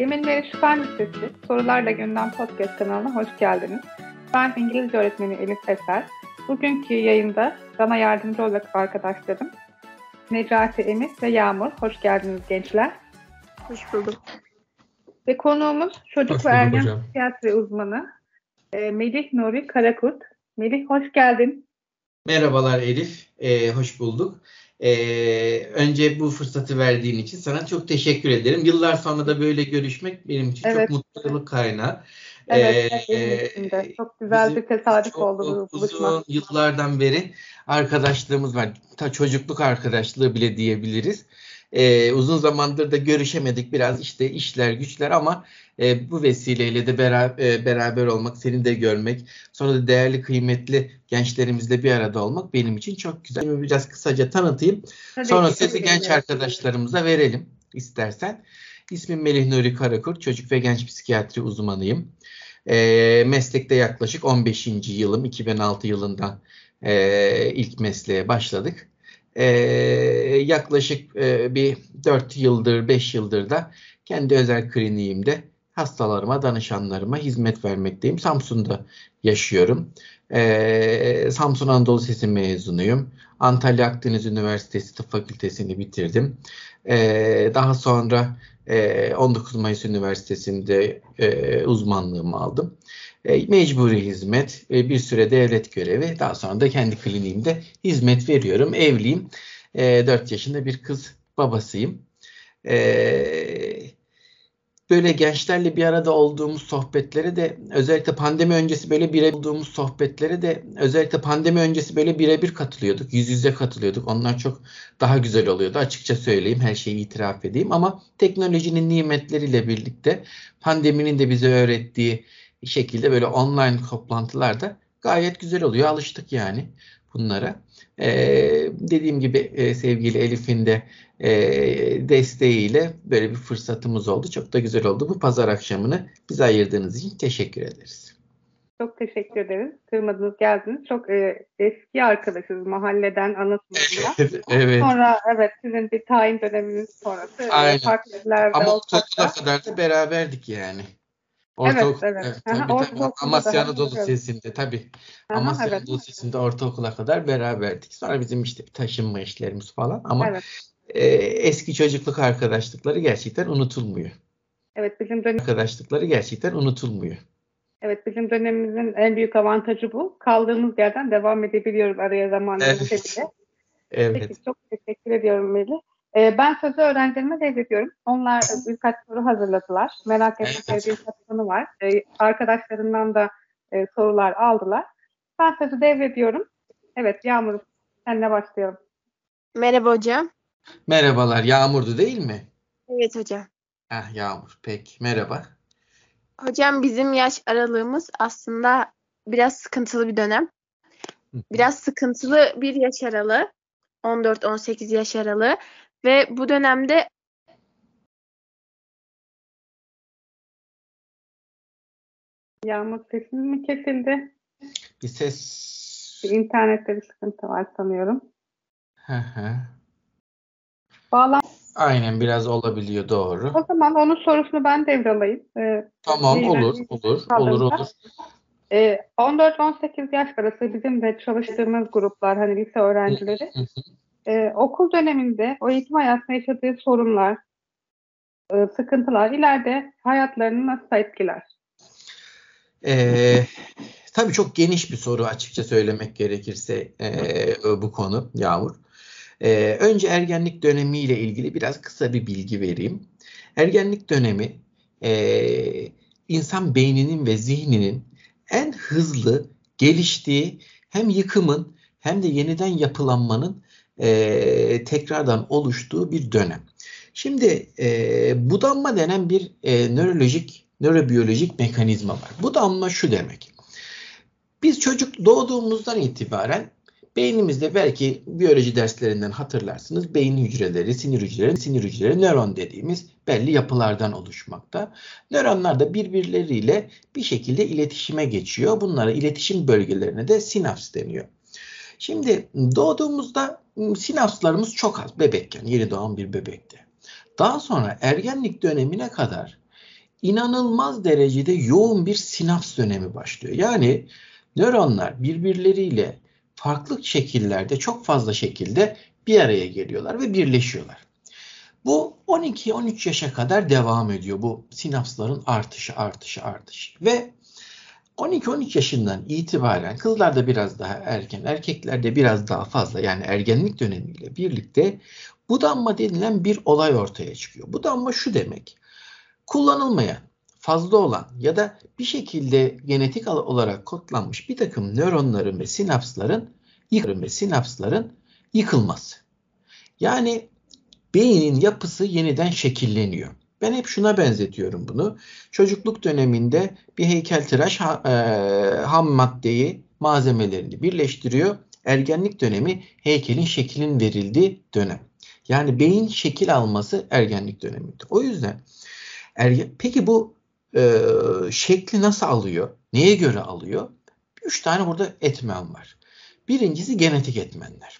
Yeminleri Fen Lisesi Sorularla Gündem Podcast kanalına hoş geldiniz. Ben İngilizce öğretmeni Elif Eser. Bugünkü yayında bana yardımcı olacak arkadaşlarım Necati Emir ve Yağmur. Hoş geldiniz gençler. Hoş bulduk. Ve konuğumuz çocuk Hoş ve ergen psikiyatri uzmanı e, Melih Nuri Karakurt. Melih hoş geldin. Merhabalar Elif, Ee, hoş bulduk. Ee, önce bu fırsatı verdiğin için sana çok teşekkür ederim. Yıllar sonra da böyle görüşmek benim için Evet. çok mutluluk kaynağı. Evet, Ee, benim için de. Çok güzel bir tesadüf çok oldu bu buluşma. Uzun yıllardan beri arkadaşlığımız var. Ta çocukluk arkadaşlığı bile diyebiliriz. Ee, uzun zamandır da görüşemedik biraz işte işler güçler ama e, bu vesileyle de beraber, beraber olmak, seni de görmek, sonra da değerli kıymetli gençlerimizle bir arada olmak benim için çok güzel. Şimdi biraz kısaca tanıtayım. Tabii Sonra sesi genç ki. arkadaşlarımıza verelim istersen. İsmim Melih Nuri Karakur, çocuk ve genç psikiyatri uzmanıyım. Eee, meslekte yaklaşık 15. yılım, 2006 yılından eee, ilk mesleğe başladık. Eee, yaklaşık eee, bir 4 yıldır, 5 yıldır da kendi özel kliniğimde hastalarıma, danışanlarıma hizmet vermekteyim. Samsun'da yaşıyorum. Eee, Samsun Anadolu Sesi mezunuyum. Antalya Akdeniz Üniversitesi Tıp Fakültesini bitirdim. Eee, daha sonra eee, 19 Mayıs Üniversitesi'nde eee, uzmanlığımı aldım. Eee, mecburi hizmet, bir süre devlet görevi, daha sonra da kendi kliniğimde hizmet veriyorum. Evliyim. Eee 4 yaşında bir kız babasıyım. Eee, böyle gençlerle bir arada olduğumuz sohbetlere de özellikle pandemi öncesi böyle bire olduğumuz sohbetlere de özellikle pandemi öncesi böyle birebir katılıyorduk. Yüz yüze katılıyorduk. Onlar çok daha güzel oluyordu. Açıkça söyleyeyim, her şeyi itiraf edeyim ama teknolojinin nimetleriyle birlikte pandeminin de bize öğrettiği şekilde böyle online toplantılar da gayet güzel oluyor. Alıştık yani bunlara. Ee, dediğim gibi e, sevgili Elif'in de e, desteğiyle böyle bir fırsatımız oldu. Çok da güzel oldu. Bu pazar akşamını bize ayırdığınız için teşekkür ederiz. Çok teşekkür ederiz. Kırmadınız geldiniz. Çok e, eski arkadaşız mahalleden anlatmadılar. evet. Sonra evet sizin bir tayin döneminiz sonrası e, Aynen. farklı Ama olsak ortaokula da kadar da beraberdik yani. Evet, Ortaokul, evet. Aha, tabii, tabii. ortaokulda Amasya da Anadolu hatırlıyorum. Lisesi'nde tabii. Aha, Amasya evet. Anadolu Lisesi'nde ortaokula kadar beraberdik. Sonra bizim işte taşınma işlerimiz falan ama Evet. e, eski çocukluk arkadaşlıkları gerçekten unutulmuyor. Evet bizim dönem Arkadaşlıkları gerçekten unutulmuyor. evet bizim dönemimizin en büyük avantajı bu. Kaldığımız yerden devam edebiliyoruz araya zaman Evet. bile. Evet. Peki çok teşekkür ediyorum Melih. Ee, ben sözü öğrencilerime devrediyorum. Onlar e, birkaç soru hazırladılar. Merak ettikleri birkaç konu var. Ee, arkadaşlarından da e, sorular aldılar. Ben sözü devrediyorum. Evet Yağmur senle başlayalım. Merhaba hocam. Merhabalar. Yağmurdu değil mi? Evet hocam. Heh, Yağmur. Peki. Merhaba. Hocam bizim yaş aralığımız aslında biraz sıkıntılı bir dönem. Biraz sıkıntılı bir yaş aralığı. 14-18 yaş aralığı. Ve bu dönemde Yağmur sesin mi kesildi? Bir ses. Bir internette bir sıkıntı var sanıyorum. Hı hı. Bağlan. Aynen biraz olabiliyor doğru. O zaman onun sorusunu ben devralayayım. Ee, Tamam olur olur Kalırsa. olur olur. e, 14-18 yaş arası bizim de çalıştığımız gruplar hani lise öğrencileri Hı hı. E, okul döneminde o eğitim hayatında yaşadığı sorunlar, e, sıkıntılar ileride hayatlarını nasıl etkiler? Ee, tabii çok geniş bir soru açıkça söylemek gerekirse ee, bu konu Yağmur. Ee, önce ergenlik dönemiyle ilgili biraz kısa bir bilgi vereyim. Ergenlik dönemi ee, insan beyninin ve zihninin en hızlı geliştiği hem yıkımın hem de yeniden yapılanmanın ee, tekrardan oluştuğu bir dönem. Şimdi ee, budanma denen bir ee, nörolojik nörobiyolojik mekanizma var. Budanma şu demek. Biz çocuk doğduğumuzdan itibaren beynimizde belki biyoloji derslerinden hatırlarsınız beyin hücreleri, sinir hücreleri, sinir hücreleri, nöron dediğimiz belli yapılardan oluşmakta. Nöronlar da birbirleriyle bir şekilde iletişime geçiyor. Bunlara iletişim bölgelerine de sinaps deniyor. Şimdi doğduğumuzda sinapslarımız çok az bebekken, yeni doğan bir bebekte. Daha sonra ergenlik dönemine kadar inanılmaz derecede yoğun bir sinaps dönemi başlıyor. Yani nöronlar birbirleriyle farklı şekillerde, çok fazla şekilde bir araya geliyorlar ve birleşiyorlar. Bu 12-13 yaşa kadar devam ediyor bu sinapsların artışı, artışı, artışı. Ve 12-13 yaşından itibaren kızlarda biraz daha erken, erkeklerde biraz daha fazla yani ergenlik dönemiyle birlikte budanma denilen bir olay ortaya çıkıyor. Budanma şu demek. Kullanılmayan, fazla olan ya da bir şekilde genetik olarak kodlanmış bir takım nöronların ve sinapsların yıkım ve sinapsların yıkılması. Yani beynin yapısı yeniden şekilleniyor. Ben hep şuna benzetiyorum bunu. Çocukluk döneminde bir heykeltıraş ha, e, ham maddeyi, malzemelerini birleştiriyor. Ergenlik dönemi heykelin şeklinin verildiği dönem. Yani beyin şekil alması ergenlik döneminde. O yüzden ergen, peki bu e, şekli nasıl alıyor? Neye göre alıyor? Üç tane burada etmen var. Birincisi genetik etmenler.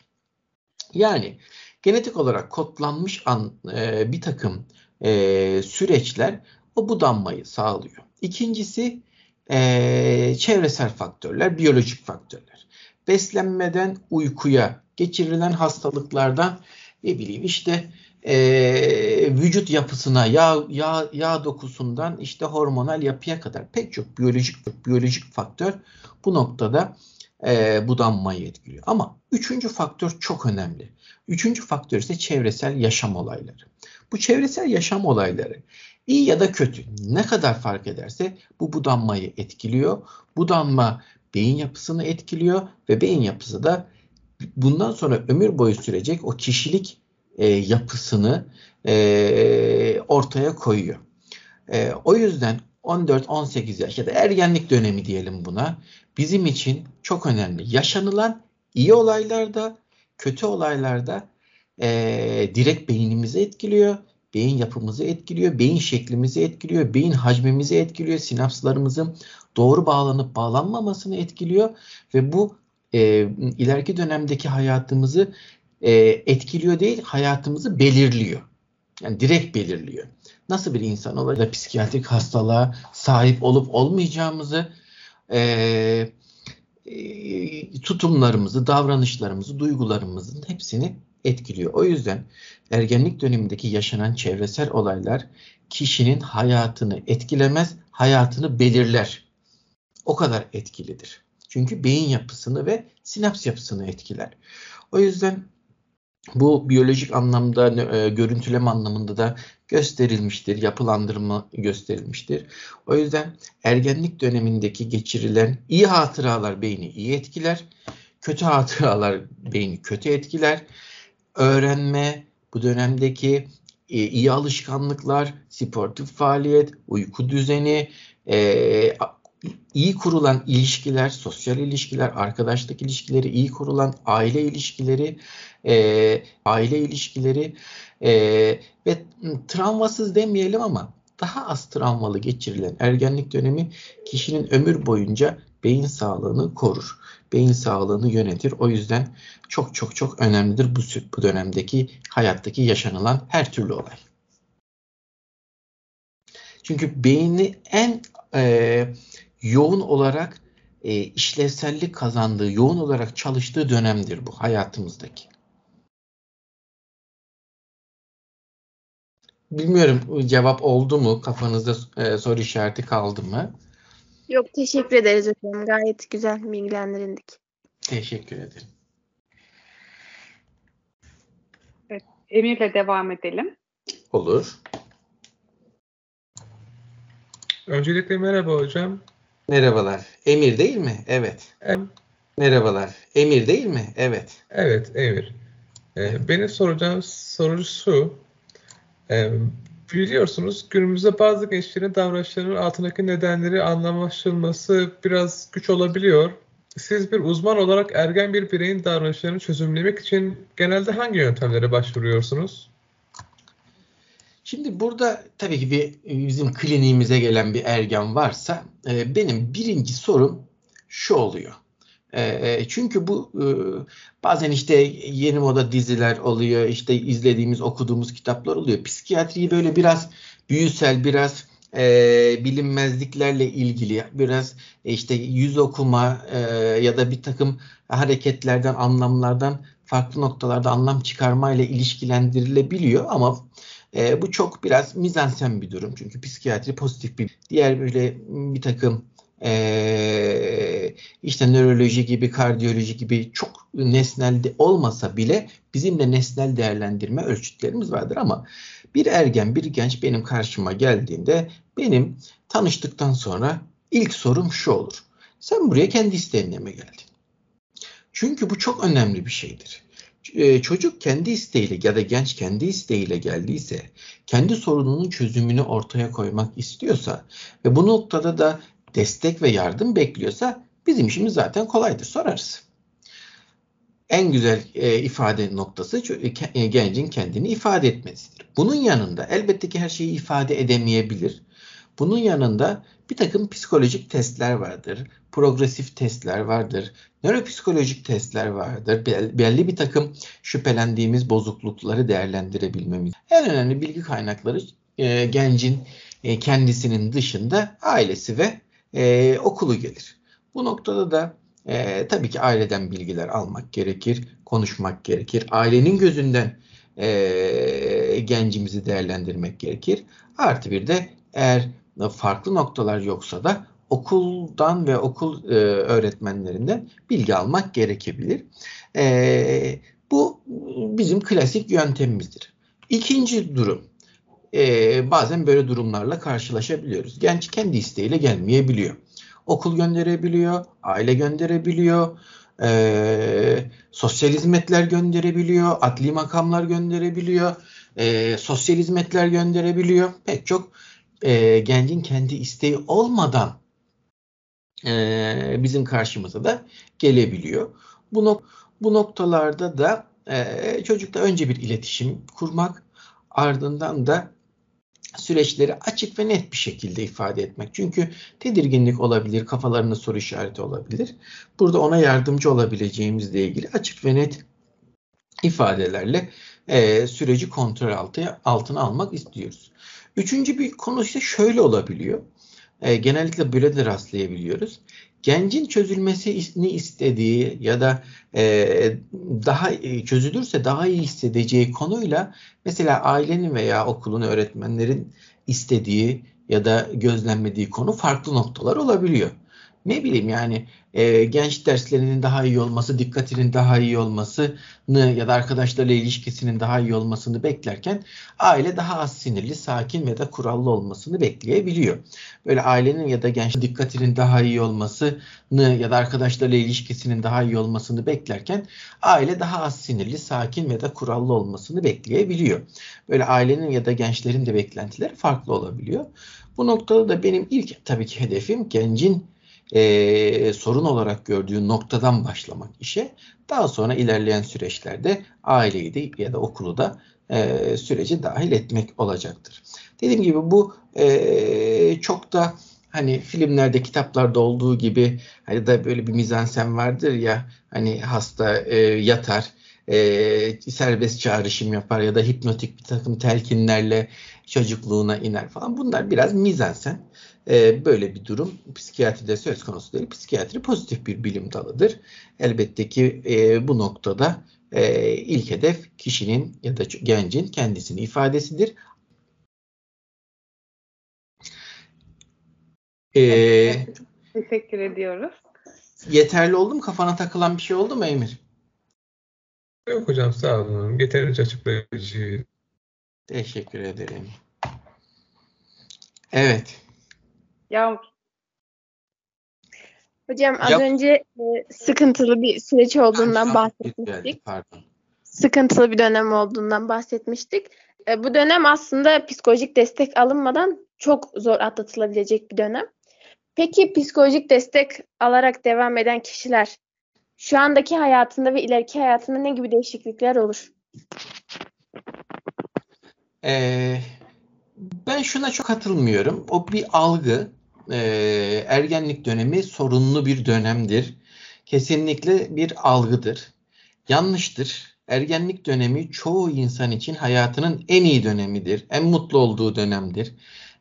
Yani genetik olarak kodlanmış an, e, bir takım e, süreçler o budanmayı sağlıyor. İkincisi e, çevresel faktörler, biyolojik faktörler. Beslenmeden uykuya, geçirilen hastalıklardan ne bileyim işte e, vücut yapısına, yağ, yağ, yağ dokusundan işte hormonal yapıya kadar pek çok biyolojik biyolojik faktör bu noktada e, budanmayı etkiliyor. Ama üçüncü faktör çok önemli. Üçüncü faktör ise çevresel yaşam olayları. Bu çevresel yaşam olayları iyi ya da kötü ne kadar fark ederse bu budanmayı etkiliyor. Budanma beyin yapısını etkiliyor ve beyin yapısı da bundan sonra ömür boyu sürecek o kişilik e, yapısını e, ortaya koyuyor. E, o yüzden 14-18 yaş ya da ergenlik dönemi diyelim buna bizim için çok önemli. Yaşanılan iyi olaylarda, kötü olaylarda e, direkt beynimizi etkiliyor. Beyin yapımızı etkiliyor, beyin şeklimizi etkiliyor, beyin hacmimizi etkiliyor, sinapslarımızın doğru bağlanıp bağlanmamasını etkiliyor ve bu e, ileriki dönemdeki hayatımızı e, etkiliyor değil, hayatımızı belirliyor. Yani direkt belirliyor. Nasıl bir insan olacak, psikiyatrik hastalığa sahip olup olmayacağımızı e, e, tutumlarımızı, davranışlarımızı, duygularımızın hepsini etkiliyor. O yüzden ergenlik dönemindeki yaşanan çevresel olaylar kişinin hayatını etkilemez, hayatını belirler. O kadar etkilidir. Çünkü beyin yapısını ve sinaps yapısını etkiler. O yüzden bu biyolojik anlamda, e, görüntüleme anlamında da gösterilmiştir, yapılandırma gösterilmiştir. O yüzden ergenlik dönemindeki geçirilen iyi hatıralar beyni iyi etkiler, kötü hatıralar beyni kötü etkiler. Öğrenme, bu dönemdeki e, iyi alışkanlıklar, sportif faaliyet, uyku düzeni, e, iyi kurulan ilişkiler, sosyal ilişkiler, arkadaşlık ilişkileri, iyi kurulan aile ilişkileri, e, aile ilişkileri e, ve travmasız demeyelim ama daha az travmalı geçirilen ergenlik dönemi kişinin ömür boyunca beyin sağlığını korur. Beyin sağlığını yönetir. O yüzden çok çok çok önemlidir bu, bu dönemdeki hayattaki yaşanılan her türlü olay. Çünkü beyni en e, yoğun olarak e, işlevsellik kazandığı, yoğun olarak çalıştığı dönemdir bu hayatımızdaki. Bilmiyorum cevap oldu mu? Kafanızda e, soru işareti kaldı mı? Yok teşekkür ederiz hocam. Gayet güzel bilgilendirildik. Teşekkür ederim. Evet, Emir'le devam edelim. Olur. Öncelikle merhaba hocam. Merhabalar. Emir değil mi? Evet. Em, Merhabalar. Emir değil mi? Evet. evet Emir. Ee, benim soracağım soru şu. Ee, biliyorsunuz günümüzde bazı gençlerin davranışlarının altındaki nedenleri anlaşılması biraz güç olabiliyor. Siz bir uzman olarak ergen bir bireyin davranışlarını çözümlemek için genelde hangi yöntemlere başvuruyorsunuz? Şimdi burada tabii ki bir bizim kliniğimize gelen bir ergen varsa e, benim birinci sorum şu oluyor. E, çünkü bu e, bazen işte yeni moda diziler oluyor, işte izlediğimiz, okuduğumuz kitaplar oluyor. Psikiyatriyi böyle biraz büyüsel, biraz e, bilinmezliklerle ilgili, biraz e, işte yüz okuma e, ya da bir takım hareketlerden, anlamlardan farklı noktalarda anlam çıkarmayla ilişkilendirilebiliyor ama e, bu çok biraz mizansen bir durum. Çünkü psikiyatri pozitif bir diğer böyle bir takım e, işte nöroloji gibi, kardiyoloji gibi çok nesnel de olmasa bile bizim de nesnel değerlendirme ölçütlerimiz vardır ama bir ergen, bir genç benim karşıma geldiğinde benim tanıştıktan sonra ilk sorum şu olur. Sen buraya kendi isteğinle mi geldin? Çünkü bu çok önemli bir şeydir. Ee, çocuk kendi isteğiyle ya da genç kendi isteğiyle geldiyse, kendi sorununun çözümünü ortaya koymak istiyorsa ve bu noktada da destek ve yardım bekliyorsa bizim işimiz zaten kolaydır. Sorarız. En güzel e, ifade noktası e, gencin kendini ifade etmesidir. Bunun yanında elbette ki her şeyi ifade edemeyebilir. Bunun yanında bir takım psikolojik testler vardır. Progresif testler vardır. Nöropsikolojik testler vardır. Belli bir takım şüphelendiğimiz bozuklukları değerlendirebilmemiz. En önemli bilgi kaynakları e, gencin e, kendisinin dışında ailesi ve e, okulu gelir. Bu noktada da e, tabii ki aileden bilgiler almak gerekir, konuşmak gerekir. Ailenin gözünden e, gencimizi değerlendirmek gerekir. Artı bir de eğer farklı noktalar yoksa da okuldan ve okul e, öğretmenlerinden bilgi almak gerekebilir. E, bu bizim klasik yöntemimizdir. İkinci durum, e, bazen böyle durumlarla karşılaşabiliyoruz. Genç kendi isteğiyle gelmeyebiliyor. Okul gönderebiliyor, aile gönderebiliyor, e, sosyal hizmetler gönderebiliyor, adli makamlar gönderebiliyor, e, sosyal hizmetler gönderebiliyor. Pek çok e, gencin kendi isteği olmadan e, bizim karşımıza da gelebiliyor. Bu, nok bu noktalarda da e, çocukla önce bir iletişim kurmak, ardından da süreçleri açık ve net bir şekilde ifade etmek. Çünkü tedirginlik olabilir, kafalarında soru işareti olabilir. Burada ona yardımcı olabileceğimizle ilgili açık ve net ifadelerle e, süreci kontrol altı, altına almak istiyoruz. Üçüncü bir konu ise şöyle olabiliyor. E, genellikle böyle de rastlayabiliyoruz. Gencin çözülmesini istediği ya da e, daha çözülürse daha iyi hissedeceği konuyla mesela ailenin veya okulun öğretmenlerin istediği ya da gözlemlediği konu farklı noktalar olabiliyor. Ne bileyim yani e, genç derslerinin daha iyi olması, dikkatinin daha iyi olmasını ya da arkadaşlarla ilişkisinin daha iyi olmasını beklerken aile daha az sinirli, sakin ve de kurallı olmasını bekleyebiliyor. Böyle ailenin ya da genç dikkatinin daha iyi olmasını ya da arkadaşlarla ilişkisinin daha iyi olmasını beklerken aile daha az sinirli, sakin ve de kurallı olmasını bekleyebiliyor. Böyle ailenin ya da gençlerin de beklentileri farklı olabiliyor. Bu noktada da benim ilk tabii ki hedefim gencin e, sorun olarak gördüğü noktadan başlamak işe. Daha sonra ilerleyen süreçlerde aileyi de ya da okulu da e, süreci dahil etmek olacaktır. Dediğim gibi bu e, çok da hani filmlerde, kitaplarda olduğu gibi hani da böyle bir mizansen vardır ya hani hasta e, yatar e, serbest çağrışım yapar ya da hipnotik bir takım telkinlerle çocukluğuna iner falan. Bunlar biraz mizansen. E, böyle bir durum psikiyatride söz konusu değil. Psikiyatri pozitif bir bilim dalıdır. Elbette ki e, bu noktada e, ilk hedef kişinin ya da gencin kendisini ifadesidir. E, Teşekkür ediyoruz. Yeterli oldu mu? Kafana takılan bir şey oldu mu Emir? Yok hocam sağ olun. Yeterince açıklayıcı. Teşekkür ederim. Evet. Yağmur. Hocam az Yap. önce e, sıkıntılı bir süreç olduğundan bahsetmiştik. Pardon. Sıkıntılı bir dönem olduğundan bahsetmiştik. E, bu dönem aslında psikolojik destek alınmadan çok zor atlatılabilecek bir dönem. Peki psikolojik destek alarak devam eden kişiler şu andaki hayatında ve ileriki hayatında ne gibi değişiklikler olur? Ee, ben şuna çok katılmıyorum. O bir algı. Ee, ergenlik dönemi sorunlu bir dönemdir. kesinlikle bir algıdır. Yanlıştır. Ergenlik dönemi çoğu insan için hayatının en iyi dönemidir. En mutlu olduğu dönemdir.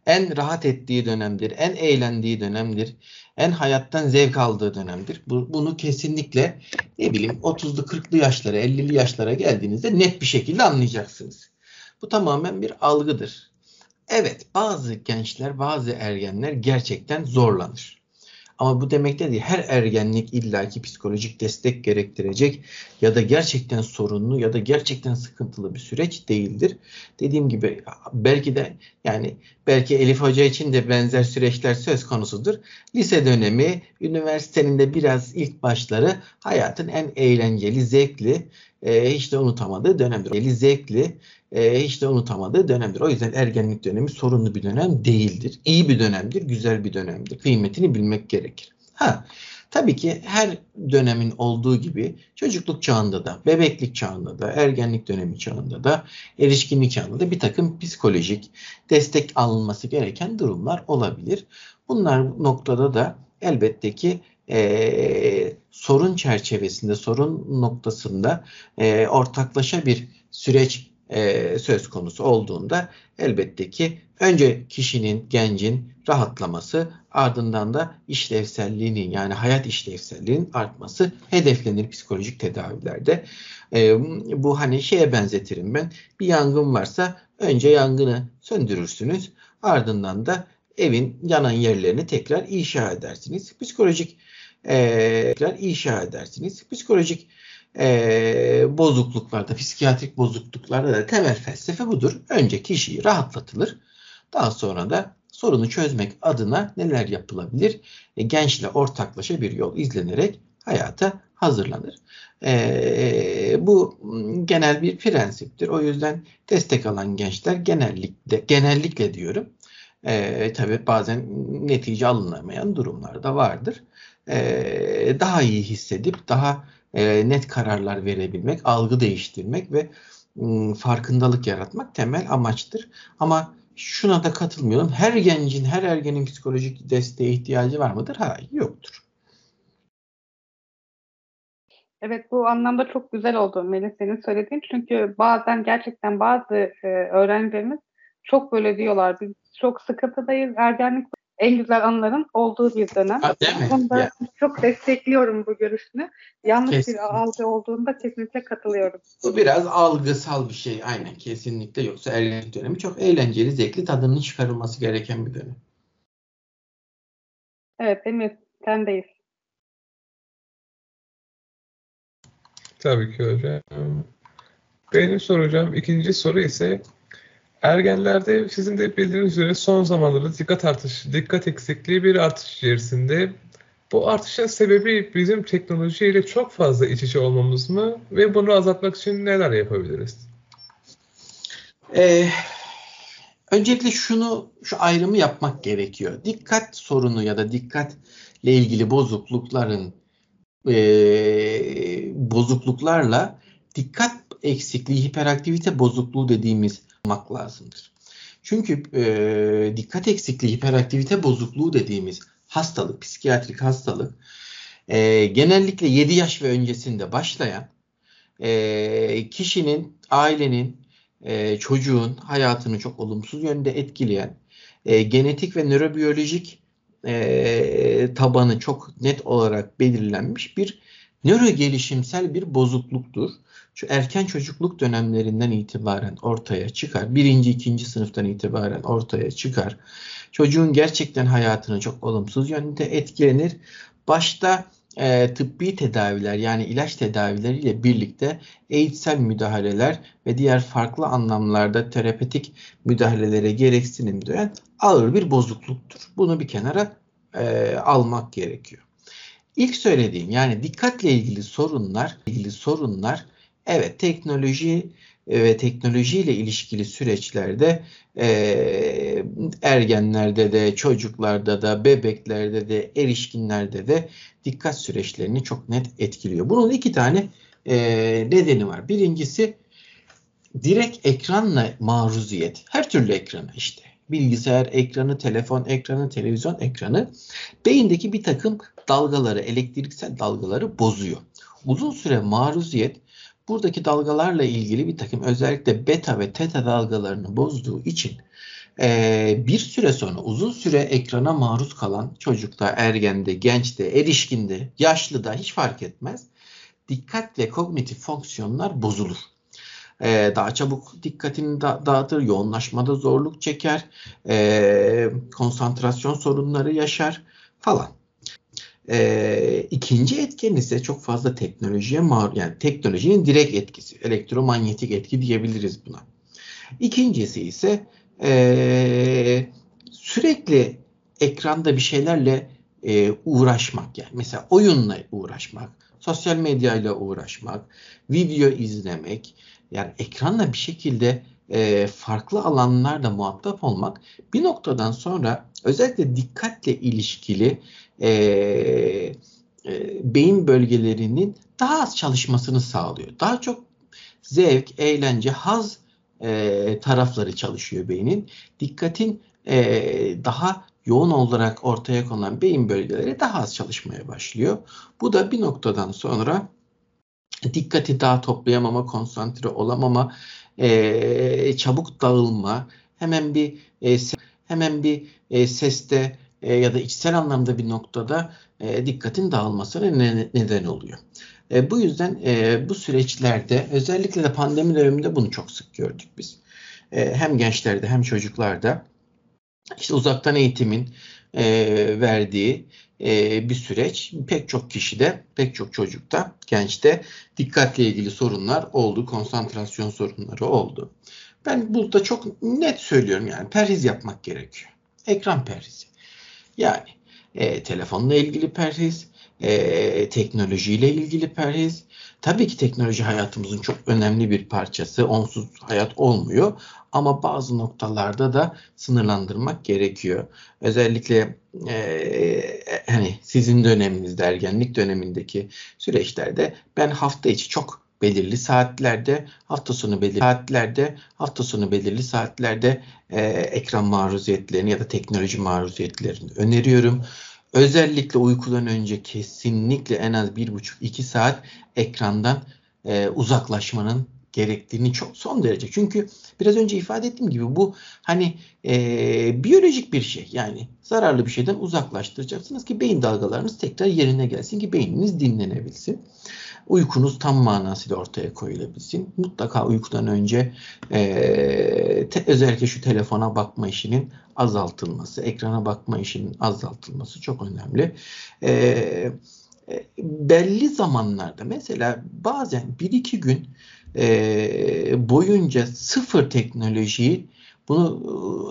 En rahat ettiği dönemdir. En eğlendiği dönemdir. En hayattan zevk aldığı dönemdir. Bu, bunu kesinlikle ne bileyim 30'lu 40'lı yaşlara 50'li yaşlara geldiğinizde net bir şekilde anlayacaksınız. Bu tamamen bir algıdır. Evet bazı gençler bazı ergenler gerçekten zorlanır. Ama bu demek değil. Her ergenlik illaki psikolojik destek gerektirecek ya da gerçekten sorunlu ya da gerçekten sıkıntılı bir süreç değildir. Dediğim gibi belki de yani belki Elif Hoca için de benzer süreçler söz konusudur. Lise dönemi, üniversitenin de biraz ilk başları hayatın en eğlenceli, zevkli, e, hiç de unutamadığı dönemdir. Eğlenceli, zevkli, e, hiç de unutamadığı dönemdir. O yüzden ergenlik dönemi sorunlu bir dönem değildir. İyi bir dönemdir, güzel bir dönemdir. Kıymetini bilmek gerekir. Ha, tabii ki her dönemin olduğu gibi çocukluk çağında da, bebeklik çağında da, ergenlik dönemi çağında da, erişkinlik çağında da bir takım psikolojik destek alınması gereken durumlar olabilir. Bunlar noktada da elbette ki e, sorun çerçevesinde, sorun noktasında e, ortaklaşa bir süreç e, söz konusu olduğunda elbette ki önce kişinin, gencin rahatlaması ardından da işlevselliğinin yani hayat işlevselliğinin artması hedeflenir psikolojik tedavilerde. E, bu hani şeye benzetirim ben bir yangın varsa önce yangını söndürürsünüz ardından da evin yanan yerlerini tekrar inşa edersiniz. Psikolojik e, tekrar inşa edersiniz. Psikolojik e, bozukluklarda, psikiyatrik bozukluklarda da temel felsefe budur. Önce kişiyi rahatlatılır. Daha sonra da sorunu çözmek adına neler yapılabilir? E, gençle ortaklaşa bir yol izlenerek hayata hazırlanır. E, bu genel bir prensiptir. O yüzden destek alan gençler genellikle, genellikle diyorum, e, tabii bazen netice alınamayan durumlar da vardır. E, daha iyi hissedip daha e, net kararlar verebilmek, algı değiştirmek ve ım, farkındalık yaratmak temel amaçtır. Ama şuna da katılmıyorum. Her gencin, her ergenin psikolojik desteğe ihtiyacı var mıdır? Hayır, yoktur. Evet bu anlamda çok güzel oldu Melih senin söylediğin. Çünkü bazen gerçekten bazı e, öğrencilerimiz çok böyle diyorlar. Biz çok sıkıntıdayız. Ergenlik en güzel anların olduğu bir dönem. Ha, değil mi? Ya. çok destekliyorum bu görüşünü. Yanlış Kesinlikle. bir algı olduğunda kesinlikle katılıyorum. Bu biraz algısal bir şey. Aynen kesinlikle yoksa ergenlik dönemi çok eğlenceli, zevkli, tadının çıkarılması gereken bir dönem. Evet Emir sendeyiz. Tabii ki hocam. Benim soracağım ikinci soru ise ergenlerde sizin de bildiğiniz üzere son zamanlarda dikkat artış, dikkat eksikliği bir artış içerisinde. Bu artışın sebebi bizim teknolojiyle çok fazla iç içe olmamız mı ve bunu azaltmak için neler yapabiliriz? Ee, öncelikle şunu şu ayrımı yapmak gerekiyor. Dikkat sorunu ya da dikkatle ilgili bozuklukların e, bozukluklarla dikkat eksikliği, hiperaktivite bozukluğu dediğimiz olmak lazımdır. Çünkü e, dikkat eksikliği, hiperaktivite bozukluğu dediğimiz hastalık, psikiyatrik hastalık e, genellikle 7 yaş ve öncesinde başlayan e, kişinin, ailenin, e, çocuğun hayatını çok olumsuz yönde etkileyen e, genetik ve nörobiyolojik e, tabanı çok net olarak belirlenmiş bir nöro gelişimsel bir bozukluktur. Şu erken çocukluk dönemlerinden itibaren ortaya çıkar. Birinci, ikinci sınıftan itibaren ortaya çıkar. Çocuğun gerçekten hayatını çok olumsuz yönde etkilenir. Başta e, tıbbi tedaviler yani ilaç tedavileriyle birlikte eğitsel müdahaleler ve diğer farklı anlamlarda terapetik müdahalelere gereksinim duyan ağır bir bozukluktur. Bunu bir kenara e, almak gerekiyor. İlk söylediğim yani dikkatle ilgili sorunlar, ilgili sorunlar evet teknoloji ve teknolojiyle ilişkili süreçlerde e, ergenlerde de, çocuklarda da, bebeklerde de, erişkinlerde de dikkat süreçlerini çok net etkiliyor. Bunun iki tane e, nedeni var. Birincisi direkt ekranla maruziyet. Her türlü ekrana işte. Bilgisayar ekranı, telefon ekranı, televizyon ekranı beyindeki bir takım dalgaları, elektriksel dalgaları bozuyor. Uzun süre maruziyet buradaki dalgalarla ilgili bir takım özellikle beta ve teta dalgalarını bozduğu için e, bir süre sonra uzun süre ekrana maruz kalan çocukta, ergende, gençte, erişkinde, yaşlıda hiç fark etmez. Dikkat ve kognitif fonksiyonlar bozulur. Ee, daha çabuk dikkatini da dağıtır, yoğunlaşmada zorluk çeker, e, konsantrasyon sorunları yaşar falan. E, ikinci etken ise çok fazla teknolojiye maruz, yani teknolojinin direkt etkisi, elektromanyetik etki diyebiliriz buna. İkincisi ise e, sürekli ekranda bir şeylerle e, uğraşmak yani mesela oyunla uğraşmak, sosyal medyayla uğraşmak, video izlemek yani ekranla bir şekilde e, farklı alanlarda muhatap olmak bir noktadan sonra özellikle dikkatle ilişkili e, e, beyin bölgelerinin daha az çalışmasını sağlıyor. Daha çok zevk, eğlence, haz e, tarafları çalışıyor beynin. Dikkatin e, daha yoğun olarak ortaya konan beyin bölgeleri daha az çalışmaya başlıyor. Bu da bir noktadan sonra dikkati daha toplayamama, konsantre olamama, e, çabuk dağılma, hemen bir e, hemen bir e, seste e, ya da içsel anlamda bir noktada e, dikkatin dağılmasına ne, neden oluyor. E, bu yüzden e, bu süreçlerde özellikle de pandemi döneminde bunu çok sık gördük biz. E, hem gençlerde hem çocuklarda işte uzaktan eğitimin e, verdiği e, bir süreç. Pek çok kişide, pek çok çocukta, gençte dikkatle ilgili sorunlar oldu, konsantrasyon sorunları oldu. Ben burada çok net söylüyorum yani perhiz yapmak gerekiyor. Ekran perhizi. Yani e, telefonla ilgili perhiz, e, teknolojiyle ilgili perhiz. Tabii ki teknoloji hayatımızın çok önemli bir parçası. Onsuz hayat olmuyor. Ama bazı noktalarda da sınırlandırmak gerekiyor. Özellikle e, hani sizin döneminizde, ergenlik dönemindeki süreçlerde ben hafta içi çok belirli saatlerde, hafta sonu belirli saatlerde, hafta sonu belirli saatlerde e, ekran maruziyetlerini ya da teknoloji maruziyetlerini öneriyorum. Özellikle uykudan önce kesinlikle en az bir buçuk iki saat ekrandan e, uzaklaşmanın gerektiğini çok son derece. Çünkü biraz önce ifade ettiğim gibi bu hani e, biyolojik bir şey. Yani zararlı bir şeyden uzaklaştıracaksınız ki beyin dalgalarınız tekrar yerine gelsin ki beyniniz dinlenebilsin. Uykunuz tam manasıyla ortaya koyulabilsin. Mutlaka uykudan önce e, te, özellikle şu telefona bakma işinin azaltılması, ekrana bakma işinin azaltılması çok önemli. E, belli zamanlarda mesela bazen bir iki gün e, boyunca sıfır teknolojiyi bunu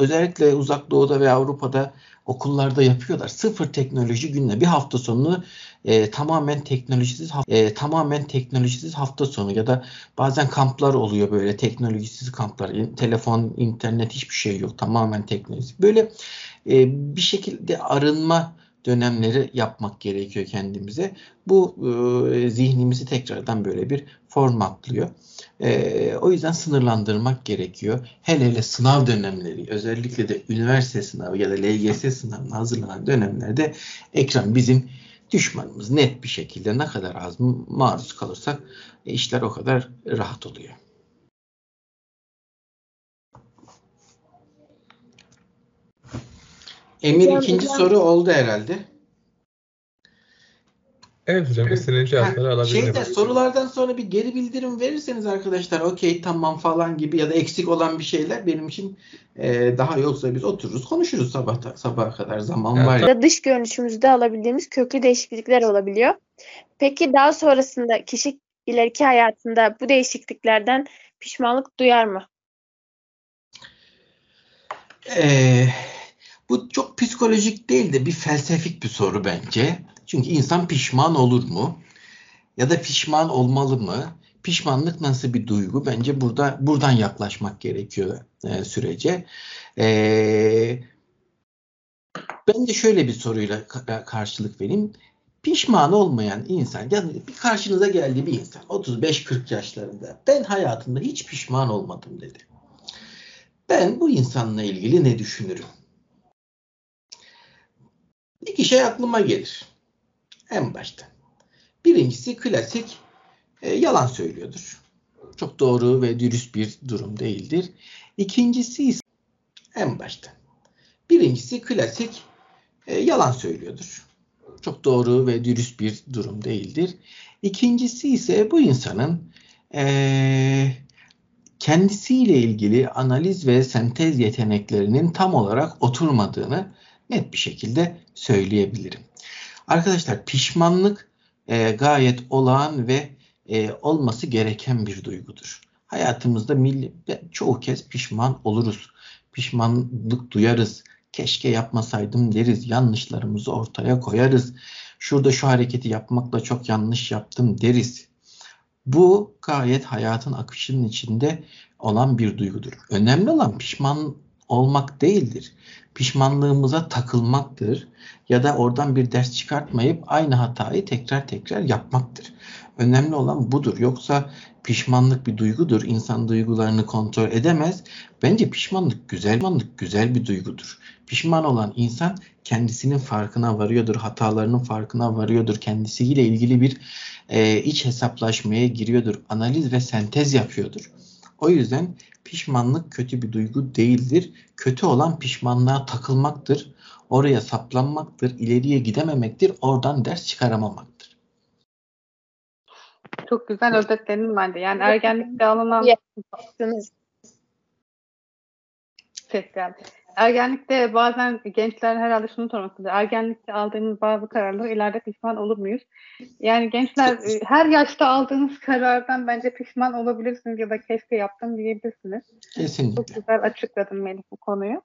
e, özellikle uzak doğuda ve Avrupa'da okullarda yapıyorlar. Sıfır teknoloji gününe bir hafta sonu e, tamamen teknolojisiz e, tamamen teknolojisiz hafta sonu ya da bazen kamplar oluyor böyle teknolojisiz kamplar. Telefon, internet hiçbir şey yok. Tamamen teknolojik. Böyle e, bir şekilde arınma dönemleri yapmak gerekiyor kendimize. Bu e, zihnimizi tekrardan böyle bir formatlıyor. E, o yüzden sınırlandırmak gerekiyor. Hele hele sınav dönemleri özellikle de üniversite sınavı ya da LGS sınavına hazırlanan dönemlerde ekran bizim düşmanımız net bir şekilde ne kadar az maruz kalırsak işler o kadar rahat oluyor. Emir ikinci soru oldu herhalde. Evet hocam istediğin cevapları alabilirim. Şeyde, sorulardan sonra bir geri bildirim verirseniz arkadaşlar okey tamam falan gibi ya da eksik olan bir şeyler benim için e, daha yoksa biz otururuz konuşuruz sabah sabaha kadar zaman evet. var. Ya. Dış görünüşümüzde alabildiğimiz köklü değişiklikler olabiliyor. Peki daha sonrasında kişi ileriki hayatında bu değişikliklerden pişmanlık duyar mı? Eee bu çok psikolojik değil de bir felsefik bir soru bence. Çünkü insan pişman olur mu? Ya da pişman olmalı mı? Pişmanlık nasıl bir duygu? Bence burada buradan yaklaşmak gerekiyor e, sürece. E, ben de şöyle bir soruyla karşılık vereyim. Pişman olmayan insan, yani bir karşınıza geldiği bir insan 35-40 yaşlarında ben hayatımda hiç pişman olmadım dedi. Ben bu insanla ilgili ne düşünürüm? İki şey aklıma gelir. En başta. Birincisi klasik e, yalan söylüyordur. Çok doğru ve dürüst bir durum değildir. İkincisi ise en başta. Birincisi klasik e, yalan söylüyordur. Çok doğru ve dürüst bir durum değildir. İkincisi ise bu insanın e, kendisiyle ilgili analiz ve sentez yeteneklerinin tam olarak oturmadığını net bir şekilde söyleyebilirim. Arkadaşlar pişmanlık e, gayet olağan ve e, olması gereken bir duygudur. Hayatımızda milli, çoğu kez pişman oluruz. Pişmanlık duyarız. Keşke yapmasaydım deriz. Yanlışlarımızı ortaya koyarız. Şurada şu hareketi yapmakla çok yanlış yaptım deriz. Bu gayet hayatın akışının içinde olan bir duygudur. Önemli olan pişman olmak değildir. Pişmanlığımıza takılmaktır ya da oradan bir ders çıkartmayıp aynı hatayı tekrar tekrar yapmaktır. Önemli olan budur. Yoksa pişmanlık bir duygudur. İnsan duygularını kontrol edemez. Bence pişmanlık güzel, pişmanlık güzel bir duygudur. Pişman olan insan kendisinin farkına varıyordur, hatalarının farkına varıyordur, kendisiyle ilgili bir e, iç hesaplaşmaya giriyordur, analiz ve sentez yapıyordur. O yüzden pişmanlık kötü bir duygu değildir. Kötü olan pişmanlığa takılmaktır. Oraya saplanmaktır, ileriye gidememektir, oradan ders çıkaramamaktır. Çok güzel özetledin bence. Yani ergenlikte alınan ses geldi. Ergenlikte bazen gençler herhalde şunu sormaktadır. Ergenlikte aldığınız bazı kararları ileride pişman olur muyuz? Yani gençler e, her yaşta aldığınız karardan bence pişman olabilirsiniz ya da keşke yaptım diyebilirsiniz. Kesinlikle. Çok güzel açıkladın Melih bu konuyu.